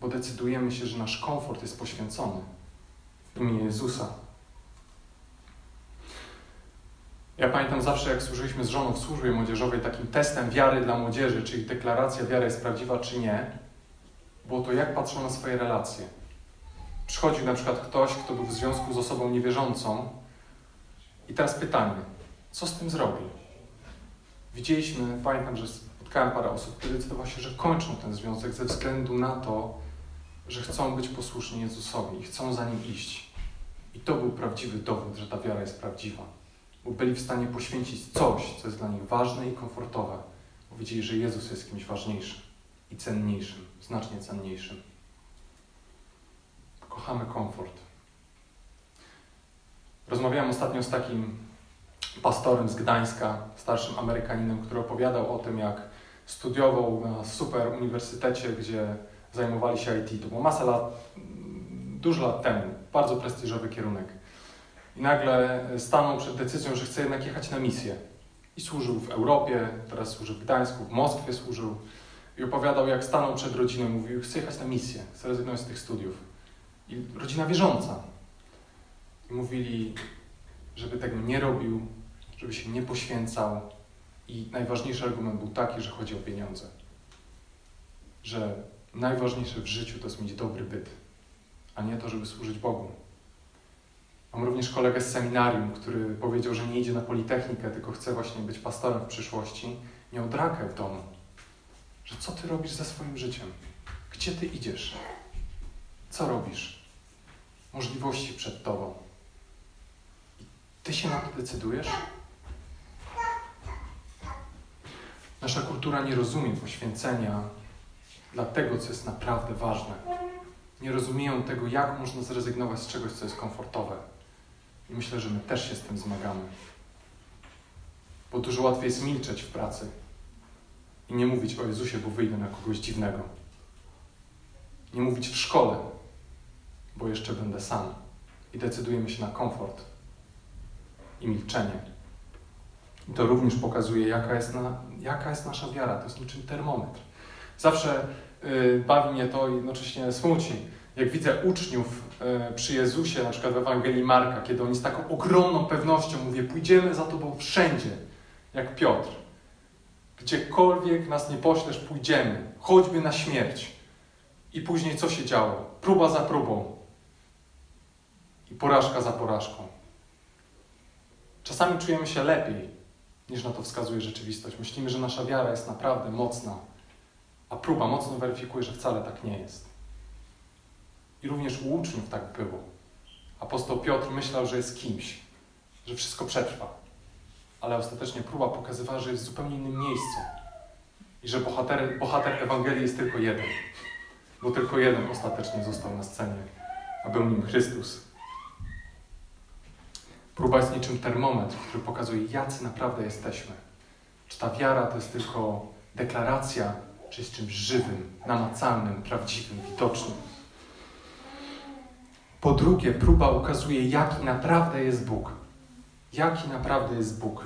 bo decydujemy się, że nasz komfort jest poświęcony w imię Jezusa. Ja pamiętam zawsze, jak służyliśmy z żoną w służbie młodzieżowej, takim testem wiary dla młodzieży, czy ich deklaracja wiary jest prawdziwa, czy nie, było to, jak patrzą na swoje relacje. Przychodził na przykład ktoś, kto był w związku z osobą niewierzącą, i teraz pytanie, co z tym zrobi? Widzieliśmy, pamiętam, że spotkałem parę osób, które decydowały się, że kończą ten związek ze względu na to, że chcą być posłuszni Jezusowi i chcą za nim iść. I to był prawdziwy dowód, że ta wiara jest prawdziwa bo byli w stanie poświęcić coś, co jest dla nich ważne i komfortowe, bo wiedzieli, że Jezus jest kimś ważniejszym i cenniejszym, znacznie cenniejszym. Kochamy komfort. Rozmawiałem ostatnio z takim pastorem z Gdańska, starszym Amerykaninem, który opowiadał o tym, jak studiował na super uniwersytecie, gdzie zajmowali się IT. To było masa lat, dużo lat temu, bardzo prestiżowy kierunek i nagle stanął przed decyzją, że chce jednak jechać na misję. I służył w Europie, teraz służy w Gdańsku, w Moskwie służył. I opowiadał, jak stanął przed rodziną mówił, chcę jechać na misję, chcę rezygnować z tych studiów. I rodzina wierząca. I mówili, żeby tego nie robił, żeby się nie poświęcał. I najważniejszy argument był taki, że chodzi o pieniądze. Że najważniejsze w życiu to jest mieć dobry byt, a nie to, żeby służyć Bogu. Mam również kolegę z seminarium, który powiedział, że nie idzie na Politechnikę, tylko chce właśnie być pastorem w przyszłości. Miał drakę w domu. Że co ty robisz ze swoim życiem? Gdzie ty idziesz? Co robisz? Możliwości przed tobą. I ty się na to decydujesz? Nasza kultura nie rozumie poświęcenia dla tego, co jest naprawdę ważne. Nie rozumieją tego, jak można zrezygnować z czegoś, co jest komfortowe. I myślę, że my też się z tym zmagamy. Bo dużo łatwiej jest milczeć w pracy i nie mówić o Jezusie, bo wyjdę na kogoś dziwnego. Nie mówić w szkole, bo jeszcze będę sam. I decydujemy się na komfort i milczenie. I to również pokazuje, jaka jest, na, jaka jest nasza wiara. To jest niczym termometr. Zawsze yy, bawi mnie to i jednocześnie smuci jak widzę uczniów e, przy Jezusie, na przykład w Ewangelii Marka, kiedy oni z taką ogromną pewnością mówią, pójdziemy za Tobą wszędzie, jak Piotr. Gdziekolwiek nas nie poślesz, pójdziemy, choćby na śmierć. I później co się działo? Próba za próbą. I porażka za porażką. Czasami czujemy się lepiej, niż na to wskazuje rzeczywistość. Myślimy, że nasza wiara jest naprawdę mocna, a próba mocno weryfikuje, że wcale tak nie jest. I również u uczniów tak było. Apostoł Piotr myślał, że jest kimś, że wszystko przetrwa. Ale ostatecznie próba pokazywała, że jest w zupełnie innym miejscu. I że bohater, bohater Ewangelii jest tylko jeden. bo tylko jeden ostatecznie został na scenie, a był nim Chrystus. Próba jest niczym termometr, który pokazuje, jacy naprawdę jesteśmy. Czy ta wiara to jest tylko deklaracja, czy jest czymś żywym, namacalnym, prawdziwym, widocznym. Po drugie, próba ukazuje, jaki naprawdę jest Bóg. Jaki naprawdę jest Bóg.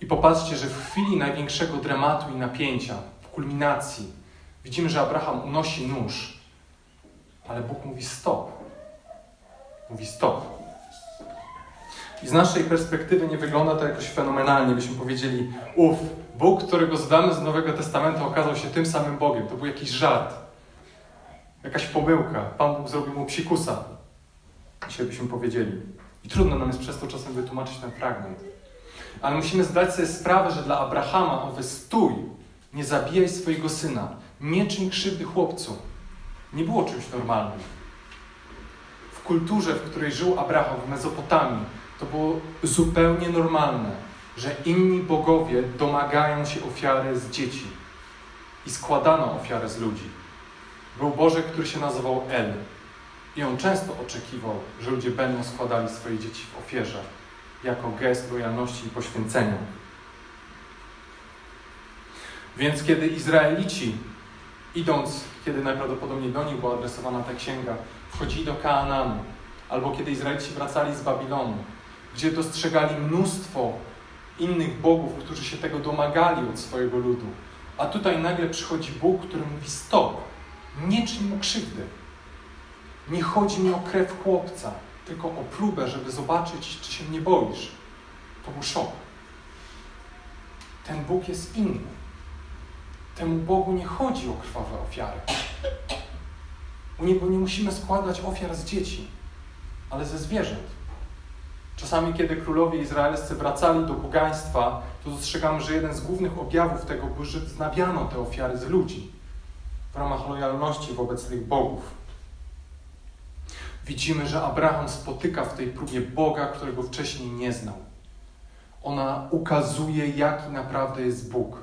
I popatrzcie, że w chwili największego dramatu i napięcia, w kulminacji, widzimy, że Abraham unosi nóż, ale Bóg mówi stop. Mówi stop. I z naszej perspektywy nie wygląda to jakoś fenomenalnie. Byśmy powiedzieli, uf, Bóg, którego znamy z Nowego Testamentu, okazał się tym samym Bogiem. To był jakiś żart. Jakaś pomyłka. Pan Bóg zrobił mu psikusa. Dzisiaj byśmy powiedzieli. I trudno nam jest przez to czasem wytłumaczyć ten fragment. Ale musimy zdać sobie sprawę, że dla Abrahama owy stój, nie zabijaj swojego syna, nie czyń krzywdy chłopcu, nie było czymś normalnym. W kulturze, w której żył Abraham w Mezopotamii, to było zupełnie normalne, że inni bogowie domagają się ofiary z dzieci i składano ofiarę z ludzi. Był Boże, który się nazywał El i on często oczekiwał, że ludzie będą składali swoje dzieci w ofierze jako gest lojalności i poświęcenia. Więc kiedy Izraelici, idąc, kiedy najprawdopodobniej do nich była adresowana ta księga, wchodzili do Kaananu, albo kiedy Izraelici wracali z Babilonu, gdzie dostrzegali mnóstwo innych bogów, którzy się tego domagali od swojego ludu. A tutaj nagle przychodzi Bóg, który mówi: Stop, nie czyń mu krzywdy. Nie chodzi mi o krew chłopca, tylko o próbę, żeby zobaczyć, czy się nie boisz. To był szok. Ten Bóg jest inny. Temu Bogu nie chodzi o krwawe ofiary. U Niego nie musimy składać ofiar z dzieci, ale ze zwierząt. Czasami, kiedy królowie izraelscy wracali do pogaństwa, to dostrzegamy, że jeden z głównych objawów tego był, że wznawiano te ofiary z ludzi w ramach lojalności wobec tych bogów. Widzimy, że Abraham spotyka w tej próbie Boga, którego wcześniej nie znał. Ona ukazuje, jaki naprawdę jest Bóg.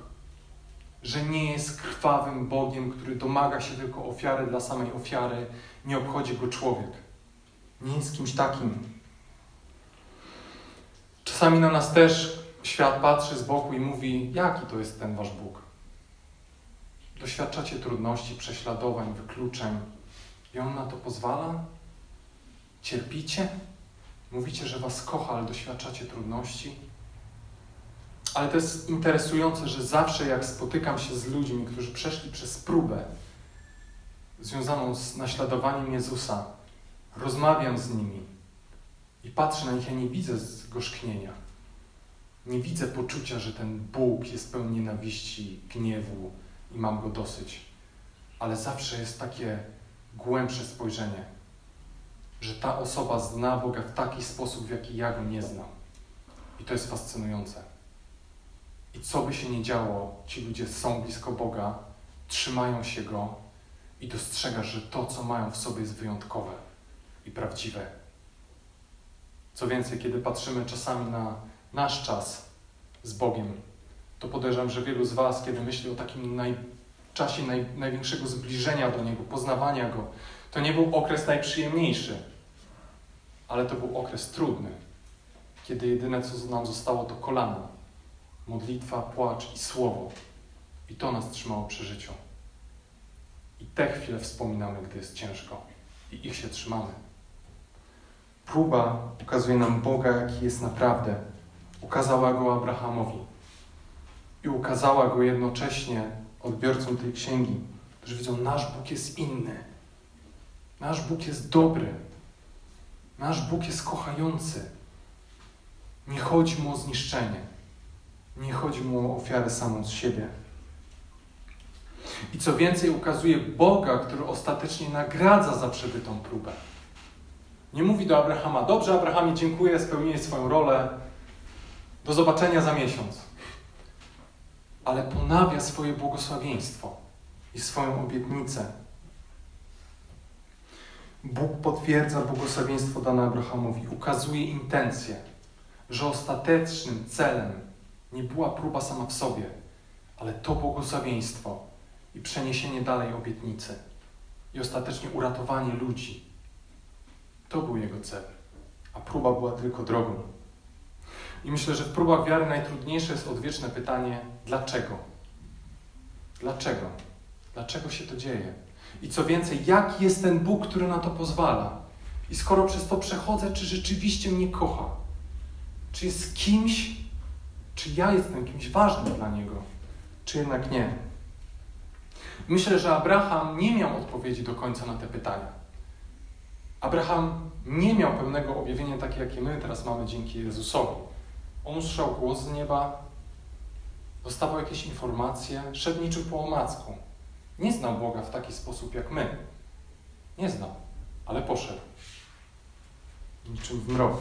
Że nie jest krwawym Bogiem, który domaga się tylko ofiary dla samej ofiary, nie obchodzi go człowiek. Nie jest kimś takim. Czasami na nas też świat patrzy z boku i mówi: Jaki to jest ten wasz Bóg? Doświadczacie trudności, prześladowań, wykluczeń i on na to pozwala? Cierpicie? Mówicie, że was kocha, ale doświadczacie trudności? Ale to jest interesujące, że zawsze jak spotykam się z ludźmi, którzy przeszli przez próbę związaną z naśladowaniem Jezusa, rozmawiam z nimi i patrzę na nich, ja nie widzę zgorzknienia. Nie widzę poczucia, że ten Bóg jest pełen nienawiści, gniewu i mam go dosyć. Ale zawsze jest takie głębsze spojrzenie, że ta osoba zna Boga w taki sposób, w jaki ja go nie znam. I to jest fascynujące. I co by się nie działo, ci ludzie są blisko Boga, trzymają się Go i dostrzegasz, że to, co mają w sobie, jest wyjątkowe i prawdziwe. Co więcej, kiedy patrzymy czasami na nasz czas z Bogiem, to podejrzewam, że wielu z Was, kiedy myśli o takim naj, czasie naj, największego zbliżenia do Niego, poznawania Go, to nie był okres najprzyjemniejszy, ale to był okres trudny, kiedy jedyne, co nam zostało, to kolana, modlitwa, płacz i słowo. I to nas trzymało przy życiu. I te chwile wspominamy, gdy jest ciężko. I ich się trzymamy. Próba ukazuje nam Boga, jaki jest naprawdę. Ukazała go Abrahamowi. I ukazała go jednocześnie odbiorcom tej księgi, którzy widzą, nasz Bóg jest inny. Nasz Bóg jest dobry. Nasz Bóg jest kochający. Nie chodzi mu o zniszczenie. Nie chodzi mu o ofiarę samą z siebie. I co więcej, ukazuje Boga, który ostatecznie nagradza za przebytą próbę. Nie mówi do Abrahama: Dobrze, Abrahamie, dziękuję, spełniłeś swoją rolę. Do zobaczenia za miesiąc. Ale ponawia swoje błogosławieństwo i swoją obietnicę. Bóg potwierdza błogosławieństwo dane Abrahamowi, ukazuje intencję, że ostatecznym celem nie była próba sama w sobie, ale to błogosławieństwo i przeniesienie dalej obietnicy i ostatecznie uratowanie ludzi. To był jego cel, a próba była tylko drogą. I myślę, że w próbach wiary najtrudniejsze jest odwieczne pytanie: dlaczego? Dlaczego? Dlaczego się to dzieje? I co więcej, jaki jest ten Bóg, który na to pozwala? I skoro przez to przechodzę, czy rzeczywiście mnie kocha? Czy jest kimś, czy ja jestem kimś ważnym dla Niego, czy jednak nie? Myślę, że Abraham nie miał odpowiedzi do końca na te pytania. Abraham nie miał pełnego objawienia takie, jakie my teraz mamy dzięki Jezusowi. On usłyszał głos z nieba, dostawał jakieś informacje, szedł niczym po omacku. Nie znał Boga w taki sposób jak my. Nie znał, ale poszedł. Niczym w mrok.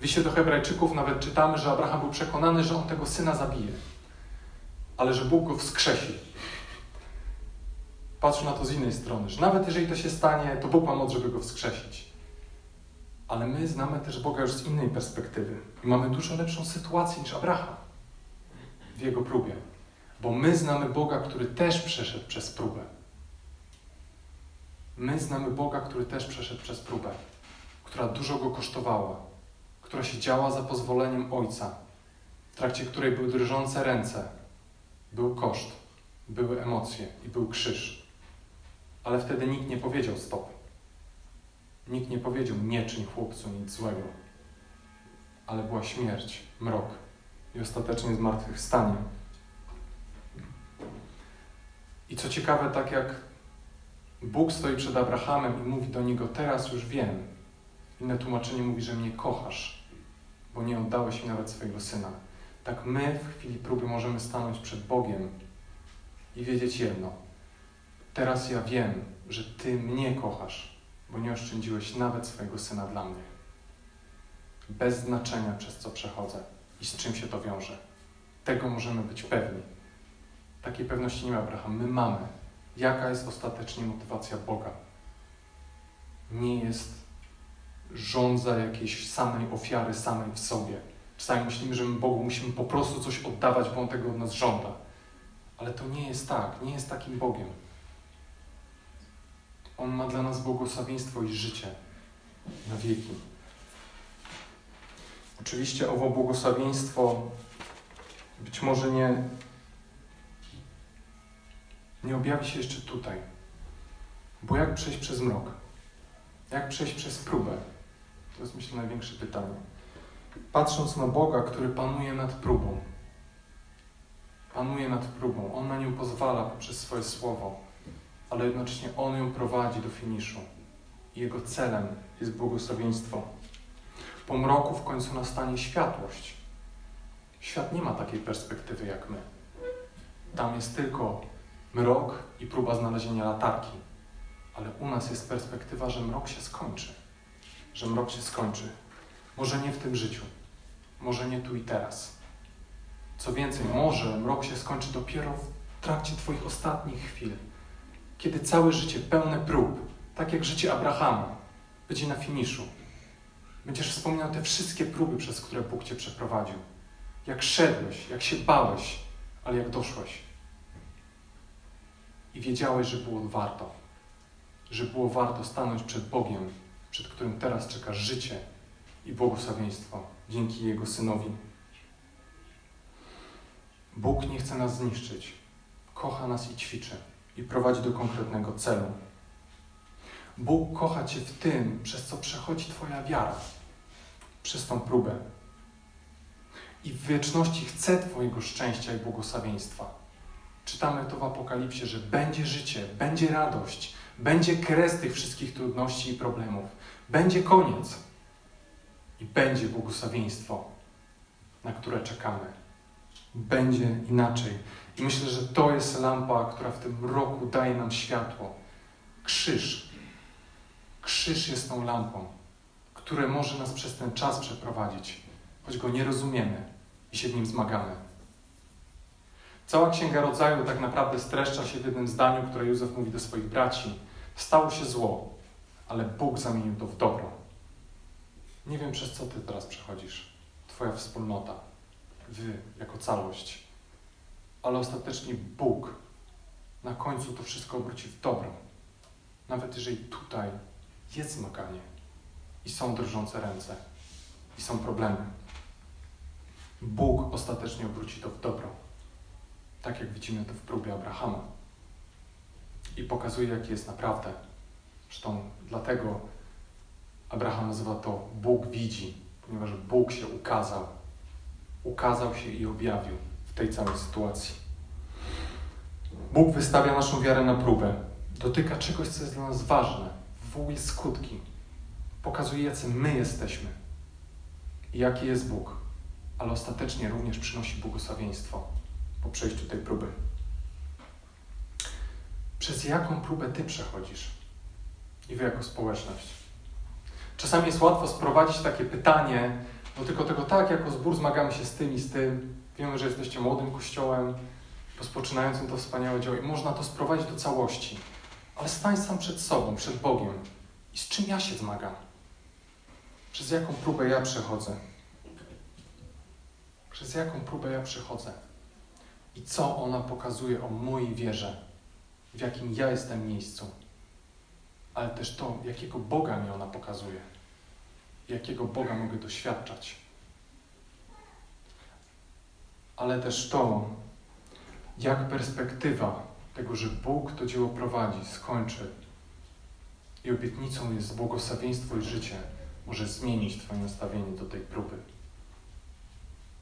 W liście do Hebrajczyków nawet czytamy, że Abraham był przekonany, że on tego syna zabije, ale że Bóg go wskrzesi. Patrz na to z innej strony, że nawet jeżeli to się stanie, to Bóg ma moc, żeby go wskrzesić. Ale my znamy też Boga już z innej perspektywy i mamy dużo lepszą sytuację niż Abraham w jego próbie. Bo my znamy Boga, który też przeszedł przez próbę. My znamy Boga, który też przeszedł przez próbę, która dużo go kosztowała, która się działa za pozwoleniem Ojca, w trakcie której były drżące ręce, był koszt, były emocje i był krzyż. Ale wtedy nikt nie powiedział stop. Nikt nie powiedział nie czyń chłopcu nic złego. Ale była śmierć, mrok i ostatecznie zmartwychwstanie. I co ciekawe, tak jak Bóg stoi przed Abrahamem i mówi do niego: Teraz już wiem. Inne tłumaczenie mówi, że mnie kochasz, bo nie oddałeś mi nawet swojego syna. Tak my w chwili próby możemy stanąć przed Bogiem i wiedzieć jedno: Teraz ja wiem, że Ty mnie kochasz, bo nie oszczędziłeś nawet swojego syna dla mnie. Bez znaczenia, przez co przechodzę i z czym się to wiąże. Tego możemy być pewni. Takiej pewności nie ma Abraham. My mamy. Jaka jest ostatecznie motywacja Boga? Nie jest żądza jakiejś samej ofiary, samej w sobie. Czasami myślimy, że my Bogu musimy po prostu coś oddawać, bo On tego od nas żąda. Ale to nie jest tak. Nie jest takim Bogiem. On ma dla nas błogosławieństwo i życie na wieki. Oczywiście owo błogosławieństwo być może nie, nie objawi się jeszcze tutaj. Bo jak przejść przez mrok? Jak przejść przez próbę? To jest myślę największe pytanie. Patrząc na Boga, który panuje nad próbą. Panuje nad próbą. On na nią pozwala poprzez swoje słowo, ale jednocześnie On ją prowadzi do finiszu. Jego celem jest błogosławieństwo. Po mroku w końcu nastanie światłość. Świat nie ma takiej perspektywy jak my. Tam jest tylko mrok i próba znalezienia latarki. Ale u nas jest perspektywa, że mrok się skończy. Że mrok się skończy. Może nie w tym życiu. Może nie tu i teraz. Co więcej, może mrok się skończy dopiero w trakcie Twoich ostatnich chwil. Kiedy całe życie pełne prób, tak jak życie Abrahama, będzie na finiszu. Będziesz wspominał te wszystkie próby, przez które Bóg Cię przeprowadził. Jak szedłeś, jak się bałeś, ale jak doszłeś. I wiedziałeś, że było warto. Że było warto stanąć przed Bogiem, przed którym teraz czeka życie i błogosławieństwo dzięki Jego Synowi. Bóg nie chce nas zniszczyć. Kocha nas i ćwiczy i prowadzi do konkretnego celu. Bóg kocha Cię w tym, przez co przechodzi Twoja wiara, przez tą próbę. I w wieczności chce Twojego szczęścia i błogosławieństwa. Czytamy to w Apokalipsie, że będzie życie, będzie radość, będzie kres tych wszystkich trudności i problemów, będzie koniec i będzie błogosławieństwo, na które czekamy. Będzie inaczej. I myślę, że to jest lampa, która w tym roku daje nam światło. Krzyż. Krzyż jest tą lampą, które może nas przez ten czas przeprowadzić, choć go nie rozumiemy i się w nim zmagamy. Cała Księga Rodzaju tak naprawdę streszcza się w jednym zdaniu, które Józef mówi do swoich braci. Stało się zło, ale Bóg zamienił to w dobro. Nie wiem, przez co Ty teraz przechodzisz, Twoja wspólnota, Wy jako całość, ale ostatecznie Bóg na końcu to wszystko obróci w dobro. Nawet jeżeli tutaj jest zmaganie i są drżące ręce i są problemy. Bóg ostatecznie obróci to w dobro. Tak jak widzimy to w próbie Abrahama. I pokazuje, jaki jest naprawdę. Zresztą dlatego Abraham nazywa to Bóg widzi, ponieważ Bóg się ukazał. Ukazał się i objawił tej całej sytuacji. Bóg wystawia naszą wiarę na próbę. Dotyka czegoś, co jest dla nas ważne. Wywołuje skutki. Pokazuje, jacy my jesteśmy. I jaki jest Bóg. Ale ostatecznie również przynosi błogosławieństwo po przejściu tej próby. Przez jaką próbę Ty przechodzisz? I Wy jako społeczność. Czasami jest łatwo sprowadzić takie pytanie do tylko tego, tak, jako zbór zmagamy się z tym i z tym. Wiemy, że jesteście młodym kościołem, rozpoczynającym to wspaniałe dzieło i można to sprowadzić do całości. Ale stań sam przed sobą, przed Bogiem. I z czym ja się zmagam? Przez jaką próbę ja przechodzę? Przez jaką próbę ja przechodzę? I co ona pokazuje o mojej wierze? W jakim ja jestem miejscu? Ale też to, jakiego Boga mi ona pokazuje. Jakiego Boga mogę doświadczać. Ale też to, jak perspektywa tego, że Bóg to dzieło prowadzi, skończy i obietnicą jest błogosławieństwo i życie, może zmienić Twoje nastawienie do tej próby.